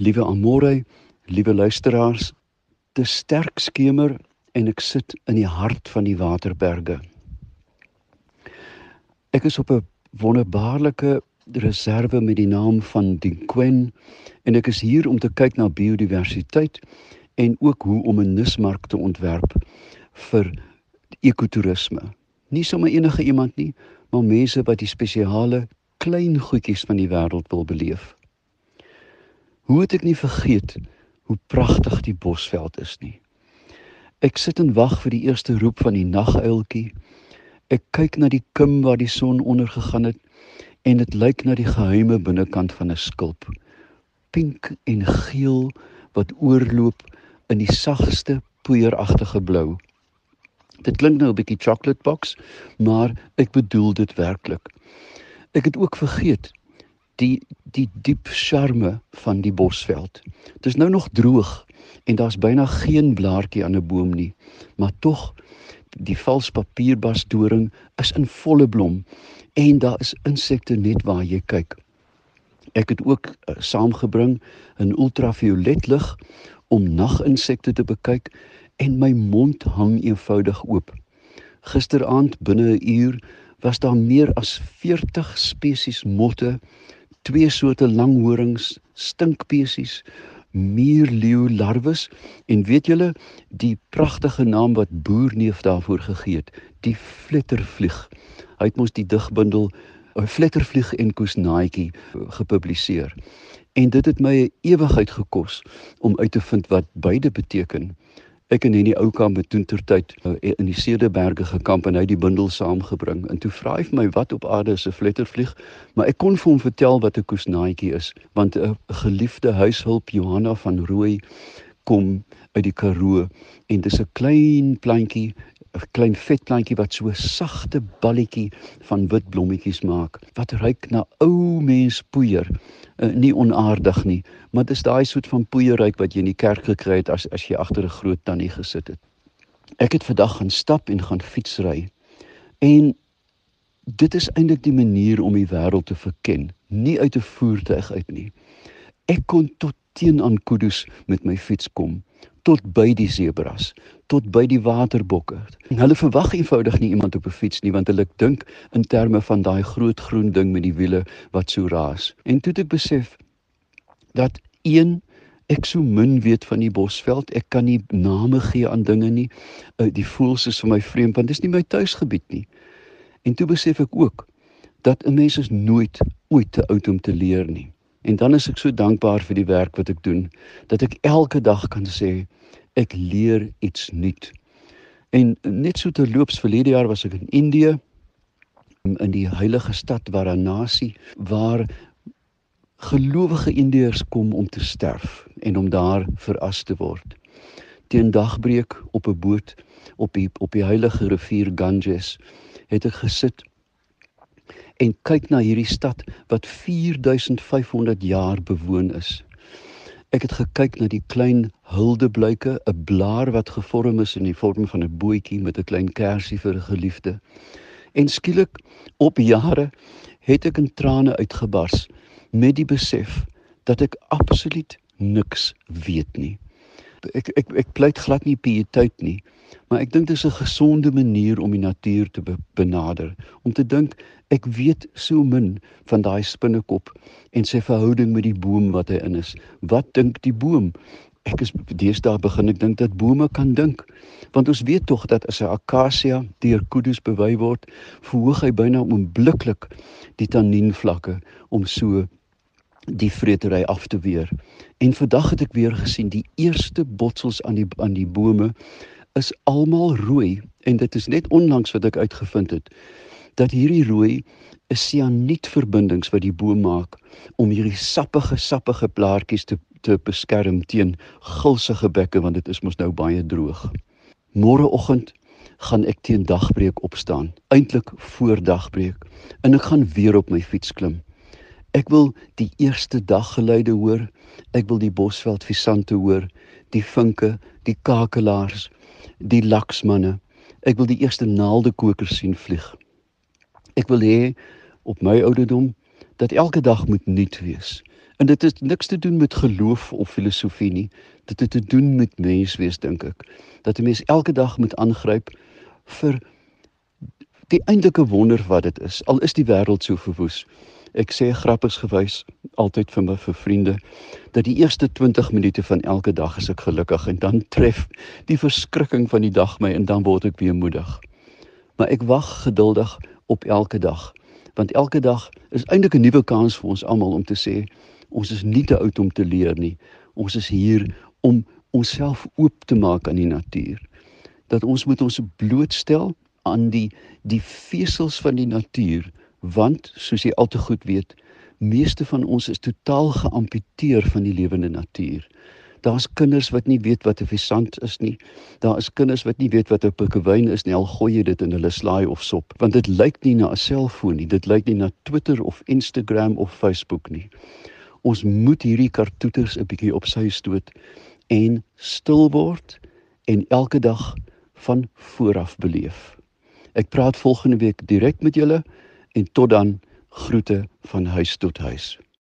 Liewe Amore, liewe luisteraars, te sterk skemer en ek sit in die hart van die waterberge. Ek is op 'n wonderbaarlike reserve met die naam van Dinquen en ek is hier om te kyk na biodiversiteit en ook hoe om 'n nismark te ontwerp vir ekotourisme. Nie sommer enige iemand nie, maar mense wat die spesiale klein goedjies van die wêreld wil beleef. Hoe het ek nie vergeet hoe pragtig die bosveld is nie. Ek sit en wag vir die eerste roep van die naguiltjie. Ek kyk na die kim waar die son ondergegaan het en dit lyk na die geheime binnekant van 'n skulp. Pink en geel wat oorloop in die sagste poeieragtige blou. Dit klink nou 'n bietjie chocolate box, maar ek bedoel dit werklik. Ek het ook vergeet die die diep charme van die bosveld. Dit is nou nog droog en daar's byna geen blaartjie aan 'n boom nie, maar tog die valspapierbasdoring is in volle blom en daar is insekte net waar jy kyk. Ek het ook uh, saamgebring 'n ultraviolet lig om naginsekte te bekyk en my mond hang eenvoudig oop. Gisteraand binne 'n uur was daar meer as 40 spesies motte, twee soorte langhorings, stinkpesies, muurleeu larwes en weet julle die pragtige naam wat boerneef daarvoor gegee het, die flittervlieg. Hy het mos die digbundel 'n flittervlieg en koesnaaitjie gepubliseer. En dit het my 'n ewigheid gekos om uit te vind wat beide beteken. Ek en Henny Oukamp het toe tertyd uh, in die Cederberge gekamp en hy die bundel saamgebring. En toe vra hy vir my wat op aarde is 'n flettervlieg, maar ek kon vir hom vertel wat 'n koesnaaitjie is, want 'n geliefde huishulp Johanna van Rooi kom uit die Karoo en dis 'n klein plantjie 'n klein vet plantjie wat so sagte balletjie van wit blommetjies maak wat ruik na ou mens poeier. Uh, nie onaardig nie, maar dis daai soort van poeierryk wat jy in die kerk gekry het as as jy agter 'n groot tannie gesit het. Ek het vandag gaan stap en gaan fietsry. En dit is eintlik die manier om die wêreld te verken, nie uit 'n voertuig uit nie. Ek kon tot teen aan kudus met my fiets kom tot by die sebras, tot by die waterbokke. En hulle verwag eenvoudig nie iemand op 'n fiets nie want hulle dink in terme van daai groot groen ding met die wiele wat so raas. En toe ek besef dat een ek so min weet van die bosveld, ek kan nie name gee aan dinge nie. Uh, die voels is vir my vreemd want dis nie my tuisgebied nie. En toe besef ek ook dat 'n mens is nooit ooit te oud om te leer nie. En dan is ek so dankbaar vir die werk wat ek doen dat ek elke dag kan sê ek leer iets nuut. En net so terloops verlede jaar was ek in Indië in die heilige stad Varanasi waar gelowige Indiërs kom om te sterf en om daar veras te word. Teen dagbreek op 'n boot op die op die heilige rivier Ganges het ek gesit en kyk na hierdie stad wat 4500 jaar bewoon is. Ek het gekyk na die klein huldebluike, 'n blaar wat gevorm is in die vorm van 'n bootjie met 'n klein kersie vir 'n geliefde. En skielik op jare het ek in trane uitgebars met die besef dat ek absoluut niks weet nie. Ek ek ek pleit glad nie pietyd nie, maar ek dink dit is 'n gesonde manier om die natuur te be benader, om te dink Ek weet so min van daai spinnekop en sy verhouding met die boom wat hy in is. Wat dink die boom? Ek is deesdae begin ek dink dat bome kan dink. Want ons weet tog dat as 'n akasia deur kudus bewy word, verhoog hy byna onmiddellik die tannienvlakke om so die vretery af te weer. En vandag het ek weer gesien die eerste botsels aan die aan die bome is almal rooi en dit is net onlangs wat ek uitgevind het dat hierdie rooi is sianietverbindings wat die boom maak om hierdie sappige sappige blaartjies te te beskerm teen gulsige bekke want dit is mos nou baie droog. Môreoggend gaan ek teen dagbreek opstaan, eintlik voor dagbreek, en ek gaan weer op my fiets klim. Ek wil die eerste daggeluide hoor. Ek wil die bosveld visante hoor, die vinke, die kakelaars, die laksmanne. Ek wil die eerste naaldekokers sien vlieg. Ek wil hê op my ouderdom dat elke dag moet nuut wees. En dit het niks te doen met geloof of filosofie nie. Dit het te doen met menswees dink ek. Dat 'n mens elke dag moet aangryp vir die eintlike wonder wat dit is. Al is die wêreld so verwoes. Ek sê grappigs gewys altyd vir my vir vriende dat die eerste 20 minute van elke dag is ek gelukkig en dan tref die verskrikking van die dag my en dan word ek weer moedig. Maar ek wag geduldig op elke dag want elke dag is eintlik 'n nuwe kans vir ons almal om te sê ons is nie te oud om te leer nie. Ons is hier om onsself oop te maak aan die natuur. Dat ons moet ons blootstel aan die die vesels van die natuur want soos jy al te goed weet, meeste van ons is totaal geamputeer van die lewende natuur. Daar's kinders wat nie weet wat 'n visant is nie. Daar is kinders wat nie weet wat 'n pikkewyn is nie. Al gooi jy dit in hulle slaai of sop, want dit lyk nie na 'n selfoon nie. Dit lyk nie na Twitter of Instagram of Facebook nie. Ons moet hierdie kartoeters 'n bietjie op sy stoot en stil word en elke dag van vooraf beleef. Ek praat volgende week direk met julle en tot dan groete van huis tot huis.